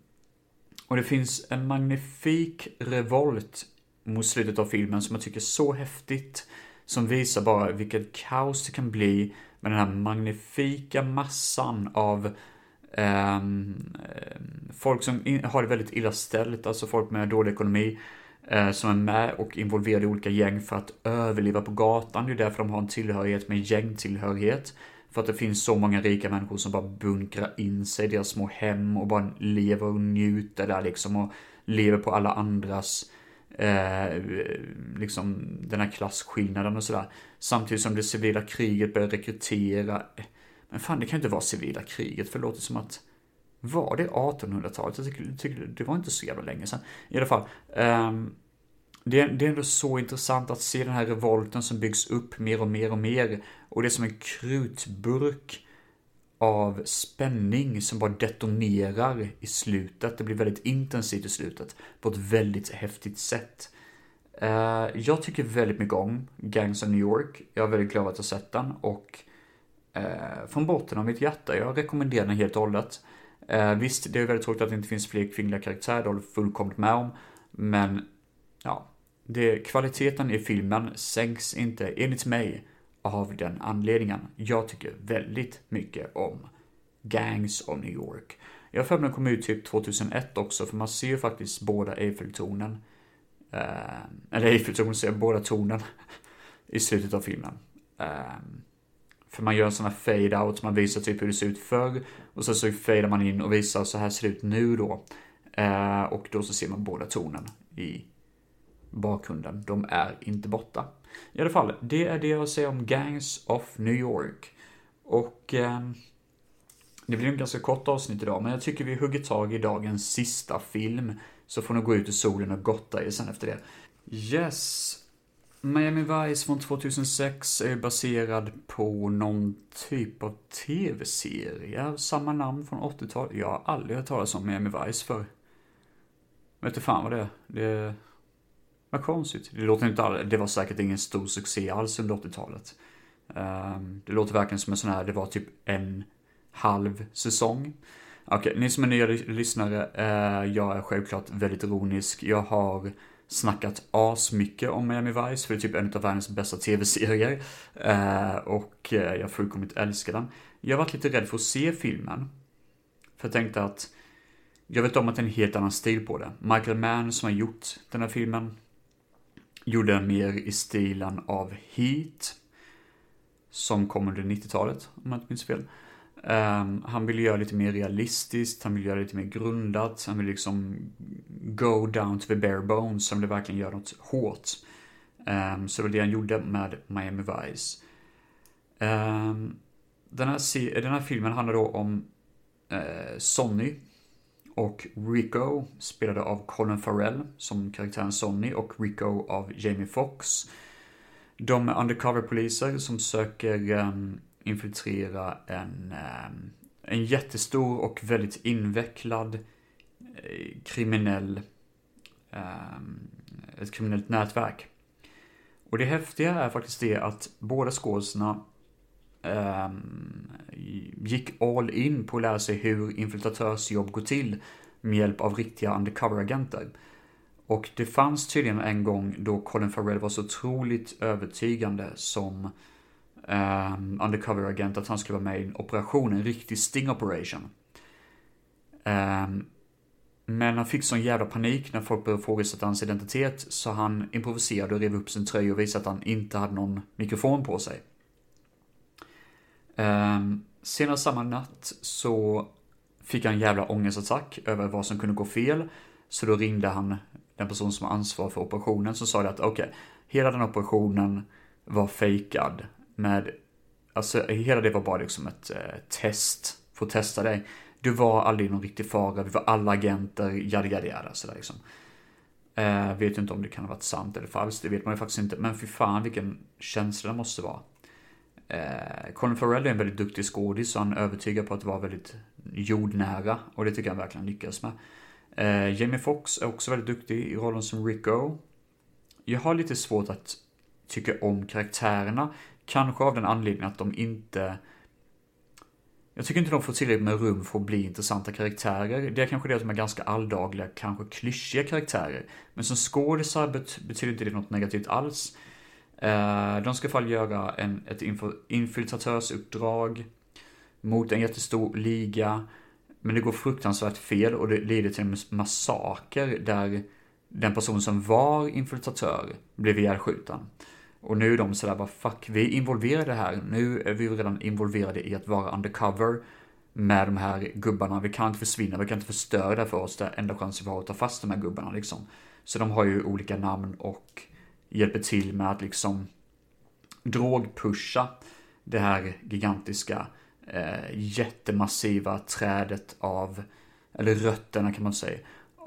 och det finns en magnifik revolt mot slutet av filmen som jag tycker är så häftigt. Som visar bara vilket kaos det kan bli med den här magnifika massan av Ehm, folk som har det väldigt illa ställt, alltså folk med dålig ekonomi. Eh, som är med och involverade i olika gäng för att överleva på gatan. Det är därför de har en tillhörighet med gängtillhörighet. För att det finns så många rika människor som bara bunkrar in sig i deras små hem och bara lever och njuter där liksom och lever på alla andras eh, liksom den här klasskillnaden och sådär. Samtidigt som det civila kriget börjar rekrytera. Men fan, det kan inte vara civila kriget, för det låter som att var det 1800-talet? Jag tycker, tycker det var inte så jävla länge sedan. I alla fall. Um, det, det, är ändå så intressant att se den här revolten som byggs upp mer och mer och mer. Och det är som en krutburk av spänning som bara detonerar i slutet. Det blir väldigt intensivt i slutet på ett väldigt häftigt sätt. Uh, jag tycker väldigt mycket om Gangs of New York. Jag är väldigt glad att jag sett den och Eh, från botten av mitt hjärta, jag rekommenderar den helt och hållet. Eh, visst, det är väldigt tråkigt att det inte finns fler kvinnliga karaktärer, det håller fullkomligt med om. Men, ja, det, kvaliteten i filmen sänks inte, enligt mig, av den anledningen. Jag tycker väldigt mycket om Gangs of New York. Jag har för mig den kom ut typ 2001 också, för man ser ju faktiskt båda Eiffeltornen. Eh, eller Eiffeltornen ser båda tornen i slutet av filmen. Eh, för man gör en sån här fade-out, man visar typ hur det ser ut förr. Och sen så fadar man in och visar så här ser det ut nu då. Eh, och då så ser man båda tornen i bakgrunden. De är inte borta. I alla fall, det är det jag säger om Gangs of New York. Och eh, det blir en ganska kort avsnitt idag, men jag tycker vi hugger tag i dagens sista film. Så får ni gå ut i solen och gotta er sen efter det. Yes. Miami Vice från 2006 är baserad på någon typ av tv-serie. Samma namn från 80-talet. Jag har aldrig hört talas om Miami Vice för. Vet du fan vad det är. Det vad konstigt. Det låter inte all... Det var säkert ingen stor succé alls under 80-talet. Ehm, det låter verkligen som en sån här, det var typ en halv säsong. Okej, okay, ni som är nya lyssnare, eh, jag är självklart väldigt ironisk. Jag har snackat asmycket om Miami Vice, för det är typ en av världens bästa tv-serier. Eh, och eh, jag fullkomligt älskar den. Jag har varit lite rädd för att se filmen. För jag tänkte att jag vet om att det är en helt annan stil på det. Michael Mann som har gjort den här filmen gjorde den mer i stilen av Heat. Som kom under 90-talet, om jag inte minns fel. Um, han ville göra lite mer realistiskt, han ville göra lite mer grundat, han ville liksom go down to the bare bones, han ville verkligen göra något hårt. Um, så det var det han gjorde med Miami Vice. Um, den, här, den här filmen handlar då om uh, Sonny, och Rico spelade av Colin Farrell som karaktären Sonny och Rico av Jamie Foxx. De är undercover-poliser som söker um, infiltrera en, ehm, en jättestor och väldigt invecklad eh, kriminell ehm, ett kriminellt nätverk. Och det häftiga är faktiskt det att båda skådespelarna ehm, gick all in på att lära sig hur infiltratörsjobb går till med hjälp av riktiga undercover-agenter. Och det fanns tydligen en gång då Colin Farrell var så otroligt övertygande som Eh, um, undercover-agent att han skulle vara med i en operation, en riktig sting operation. Um, men han fick sån jävla panik när folk började ifrågasätta hans identitet så han improviserade och rev upp sin tröja och visade att han inte hade någon mikrofon på sig. Eh, um, senare samma natt så fick han en jävla ångestattack över vad som kunde gå fel. Så då ringde han den person som var ansvarig för operationen som sa det att okej, okay, hela den operationen var fejkad med, alltså hela det var bara liksom ett eh, test för att testa dig. Du var aldrig någon riktig fara, vi var alla agenter, yada yada yada sådär liksom. Eh, vet inte om det kan ha varit sant eller falskt, det vet man ju faktiskt inte. Men för fan vilken känsla det måste vara. Eh, Colin Farrell är en väldigt duktig skådis så han övertygar på att vara väldigt jordnära och det tycker jag verkligen lyckas med. Eh, Jamie Foxx är också väldigt duktig i rollen som Rico. Jag har lite svårt att tycka om karaktärerna, kanske av den anledningen att de inte jag tycker inte de får tillräckligt med rum för att bli intressanta karaktärer. Det är kanske det att de är ganska alldagliga, kanske klyschiga karaktärer. Men som skådisar betyder inte det något negativt alls. Eh, de ska i alla fall göra en, ett infiltratörsuppdrag mot en jättestor liga. Men det går fruktansvärt fel och det leder till en massaker där den person som var infiltratör blev ihjälskjuten. Och nu är de sådär bara fuck, vi är involverade här. Nu är vi redan involverade i att vara undercover med de här gubbarna. Vi kan inte försvinna, vi kan inte förstöra det för oss. Det är enda chansen vi har att ta fast de här gubbarna liksom. Så de har ju olika namn och hjälper till med att liksom drogpusha det här gigantiska eh, jättemassiva trädet av, eller rötterna kan man säga,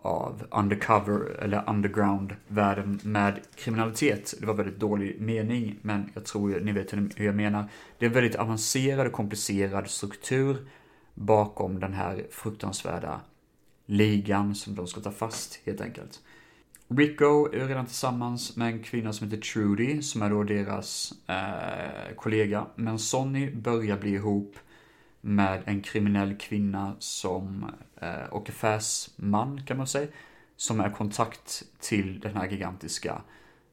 av undercover eller underground-världen med kriminalitet. Det var väldigt dålig mening, men jag tror ni vet hur jag menar. Det är en väldigt avancerad och komplicerad struktur bakom den här fruktansvärda ligan som de ska ta fast helt enkelt. Rico är redan tillsammans med en kvinna som heter Trudy, som är då deras eh, kollega. Men Sonny börjar bli ihop med en kriminell kvinna som, eh, och affärsman kan man säga, som är kontakt till den här gigantiska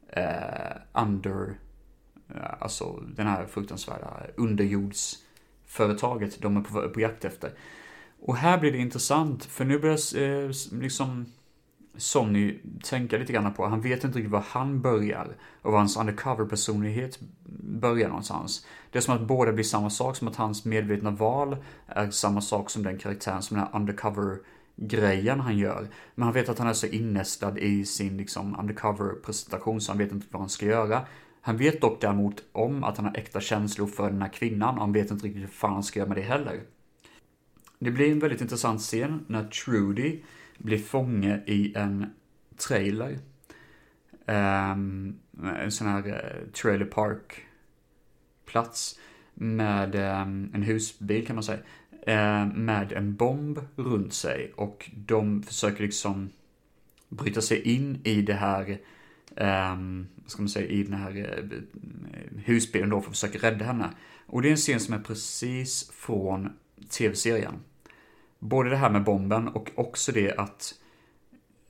eh, under, eh, alltså den här fruktansvärda underjordsföretaget de är på, på jakt efter. Och här blir det intressant, för nu börjar eh, liksom Sonny tänka lite grann på. Han vet inte riktigt var han börjar och var hans undercover-personlighet börjar någonstans. Det är som att båda blir samma sak, som att hans medvetna val är samma sak som den karaktären, som den här undercover-grejen han gör. Men han vet att han är så innästad i sin liksom undercover-presentation så han vet inte vad han ska göra. Han vet dock däremot om att han har äkta känslor för den här kvinnan och han vet inte riktigt hur fan han ska göra med det heller. Det blir en väldigt intressant scen när Trudy blir fånge i en trailer. Um, en sån här eh, trailer park plats med um, en husbil kan man säga. Uh, med en bomb runt sig och de försöker liksom bryta sig in i det här, um, vad ska man säga, i den här uh, husbilen då för att försöka rädda henne. Och det är en scen som är precis från tv-serien. Både det här med bomben och också det att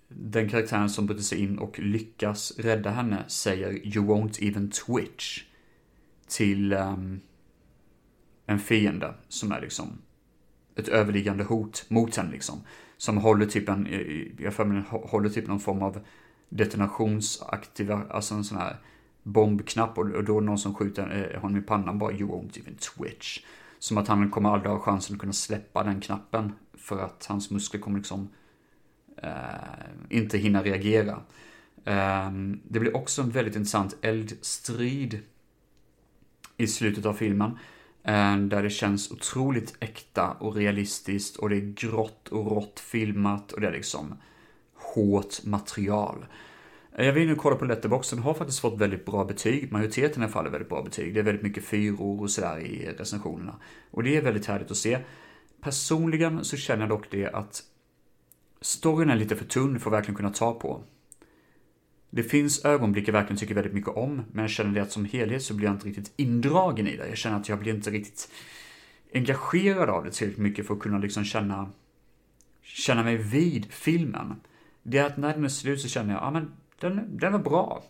den karaktären som bryter sig in och lyckas rädda henne säger “You won't even twitch” till um, en fiende som är liksom ett överliggande hot mot henne liksom. Som håller typ en, jag för mig håller typ någon form av detonationsaktiva, alltså en sån här bombknapp och, och då någon som skjuter eh, honom i pannan bara “You won't even twitch”. Som att han kommer aldrig ha chansen att kunna släppa den knappen. För att hans muskler kommer liksom eh, inte hinna reagera. Eh, det blir också en väldigt intressant eldstrid i slutet av filmen. Eh, där det känns otroligt äkta och realistiskt och det är grått och rått filmat och det är liksom hårt material. Jag vill nu kolla på Letterboxd, den har faktiskt fått väldigt bra betyg. Majoriteten i alla fall är väldigt bra betyg. Det är väldigt mycket fyror och sådär i recensionerna. Och det är väldigt härligt att se. Personligen så känner jag dock det att storyn är lite för tunn för att verkligen kunna ta på. Det finns ögonblick jag verkligen tycker väldigt mycket om, men jag känner det att som helhet så blir jag inte riktigt indragen i det. Jag känner att jag blir inte riktigt engagerad av det tillräckligt mycket för att kunna liksom känna, känna mig vid filmen. Det är att när den är slut så känner jag, ja men den, den är bra.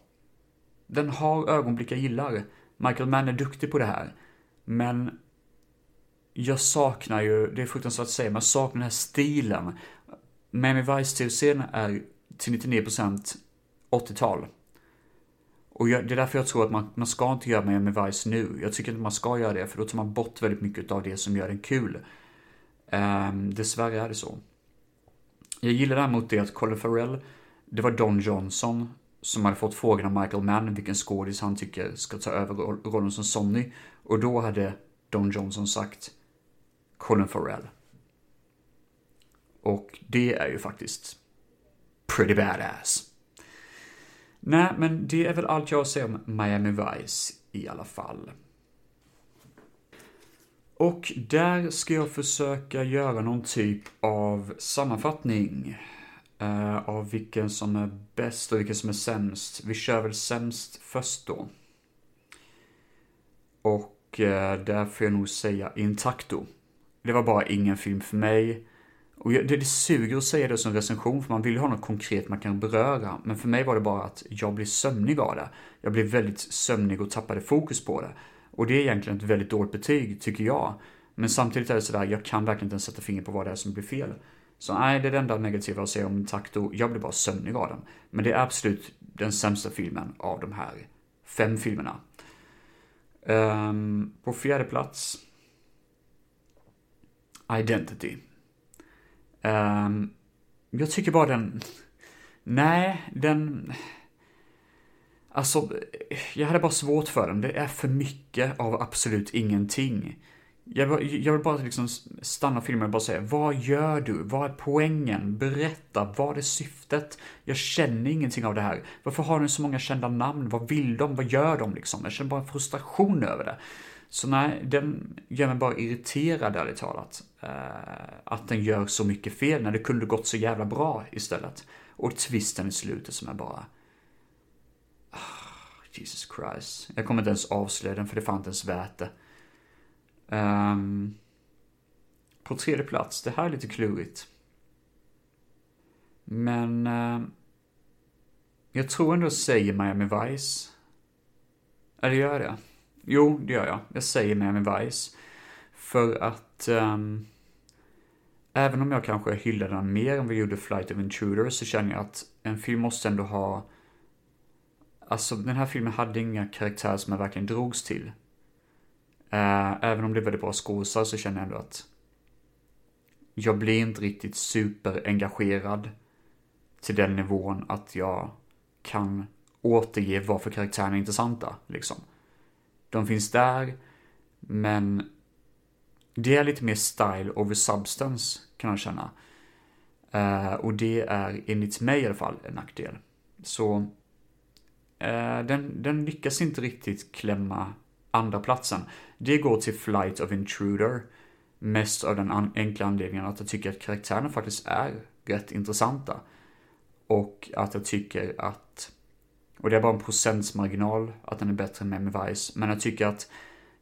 Den har ögonblick jag gillar. Michael Mann är duktig på det här. Men jag saknar ju, det är fruktansvärt att säga, men jag saknar den här stilen. Miami Vice-tv-serien är till 99% 80-tal. Och jag, det är därför jag tror att man, man ska inte göra Miami Vice nu. Jag tycker inte man ska göra det, för då tar man bort väldigt mycket av det som gör den kul. Um, dessvärre är det så. Jag gillar däremot det att Colin Farrell det var Don Johnson som hade fått frågan av Michael Mann vilken skådis han tycker ska ta över rollen som Sonny. Och då hade Don Johnson sagt Colin Farrell. Och det är ju faktiskt pretty badass. Nej, men det är väl allt jag har att säga om Miami Vice i alla fall. Och där ska jag försöka göra någon typ av sammanfattning uh, av vilken som är bäst och vilken som är sämst. Vi kör väl sämst först då. Och uh, där får jag nog säga Intacto. Det var bara ingen film för mig. Och det, det suger att säga det som recension, för man vill ju ha något konkret man kan beröra. Men för mig var det bara att jag blev sömnig av det. Jag blev väldigt sömnig och tappade fokus på det. Och det är egentligen ett väldigt dåligt betyg, tycker jag. Men samtidigt är det sådär, jag kan verkligen inte ens sätta fingret på vad det är som blir fel. Så nej, det är det enda negativa att säga om Takto. Jag blir bara sömnig av den. Men det är absolut den sämsta filmen av de här fem filmerna. Um, på fjärde plats Identity. Um, jag tycker bara den... Nej, den... Alltså, jag hade bara svårt för den. Det är för mycket av absolut ingenting. Jag, jag vill bara liksom stanna filmen och bara säga, vad gör du? Vad är poängen? Berätta, vad är syftet? Jag känner ingenting av det här. Varför har ni så många kända namn? Vad vill de? Vad gör de liksom? Jag känner bara en frustration över det. Så nej, den gör mig bara irriterad ärligt talat. Eh, att den gör så mycket fel när det kunde gått så jävla bra istället. Och twisten i slutet som är bara... Oh, Jesus Christ. Jag kommer inte ens avslöja den för det fanns inte ens värt det. Um, på tredje plats, det här är lite klurigt. Men uh, jag tror ändå jag säger Miami Vice. Eller gör jag det? Jo, det gör jag. Jag säger Miami Vice. För att um, även om jag kanske hyllar den mer än vi gjorde Flight of Intruders så känner jag att en film måste ändå ha Alltså den här filmen hade inga karaktärer som jag verkligen drogs till. Eh, även om det är väldigt bra skosar så känner jag ändå att jag blir inte riktigt superengagerad till den nivån att jag kan återge varför karaktärerna är intressanta, liksom. De finns där, men det är lite mer style over substance, kan jag känna. Eh, och det är enligt mig i alla fall en nackdel. Så eh, den, den lyckas inte riktigt klämma andra platsen. Det går till Flight of Intruder. Mest av den enkla anledningen att jag tycker att karaktärerna faktiskt är rätt intressanta. Och att jag tycker att, och det är bara en procentsmarginal att den är bättre än Miami Vice, men jag tycker att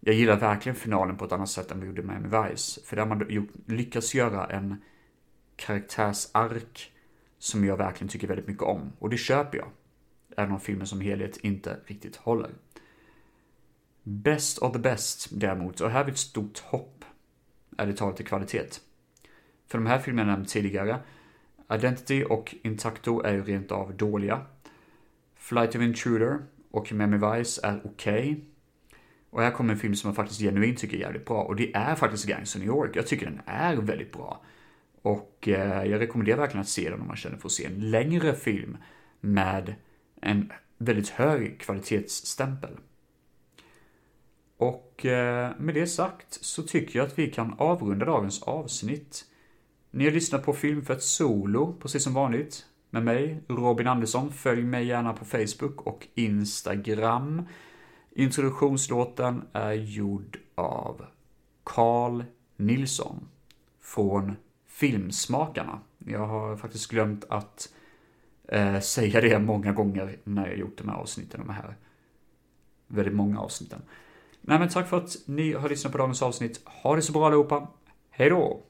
jag gillar verkligen finalen på ett annat sätt än vi gjorde med Miami Vice. För där har man gjort, lyckats göra en karaktärsark som jag verkligen tycker väldigt mycket om. Och det köper jag. Även om filmen som helhet inte riktigt håller. Best of the best däremot, och här har vi ett stort hopp, är det talat i kvalitet. För de här filmerna jag nämnt tidigare, Identity och Intacto är ju rent av dåliga. Flight of Intruder och Miami Vice är okej. Okay. Och här kommer en film som jag faktiskt genuint tycker är jävligt bra, och det är faktiskt Gangs of New York. Jag tycker den är väldigt bra. Och eh, jag rekommenderar verkligen att se den om man känner för att se en längre film med en väldigt hög kvalitetsstämpel. Och eh, med det sagt så tycker jag att vi kan avrunda dagens avsnitt. Ni har lyssnat på Filmfett Solo, precis som vanligt, med mig, Robin Andersson. Följ mig gärna på Facebook och Instagram. Introduktionslåten är gjord av Carl Nilsson från Filmsmakarna. Jag har faktiskt glömt att eh, säga det många gånger när jag gjort de här avsnitten, de här väldigt många avsnitten. Nej men tack för att ni har lyssnat på dagens avsnitt. Ha det så bra allihopa. Hej då!